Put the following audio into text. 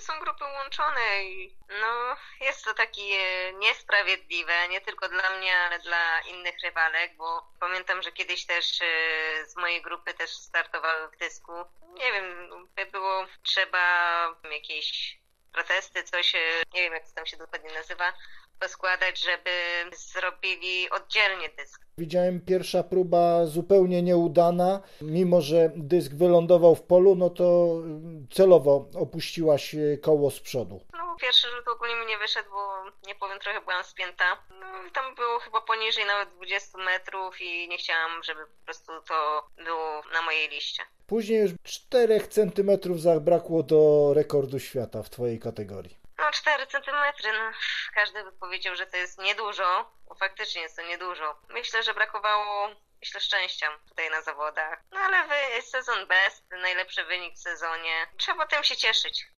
to są grupy łączone i no jest to takie niesprawiedliwe, nie tylko dla mnie, ale dla innych rywalek, bo pamiętam, że kiedyś też e, z mojej grupy też startowały w dysku. Nie wiem, by było trzeba jakieś protesty, coś, e, nie wiem jak to tam się dokładnie nazywa, poskładać, żeby zrobili oddzielnie dysk. Widziałem pierwsza próba zupełnie nieudana. Mimo, że dysk wylądował w polu, no to celowo opuściłaś koło z przodu. No, pierwszy rzut ogólnie mi nie wyszedł, bo nie powiem, trochę byłam spięta. No, i tam było chyba poniżej nawet 20 metrów i nie chciałam, żeby po prostu to było na mojej liście. Później już 4 centymetrów zabrakło do rekordu świata w Twojej kategorii. No 4 centymetry, no każdy by powiedział, że to jest niedużo, bo faktycznie jest to niedużo. Myślę, że brakowało myślę szczęścia tutaj na zawodach. No ale wy, sezon best, najlepszy wynik w sezonie. Trzeba tym się cieszyć.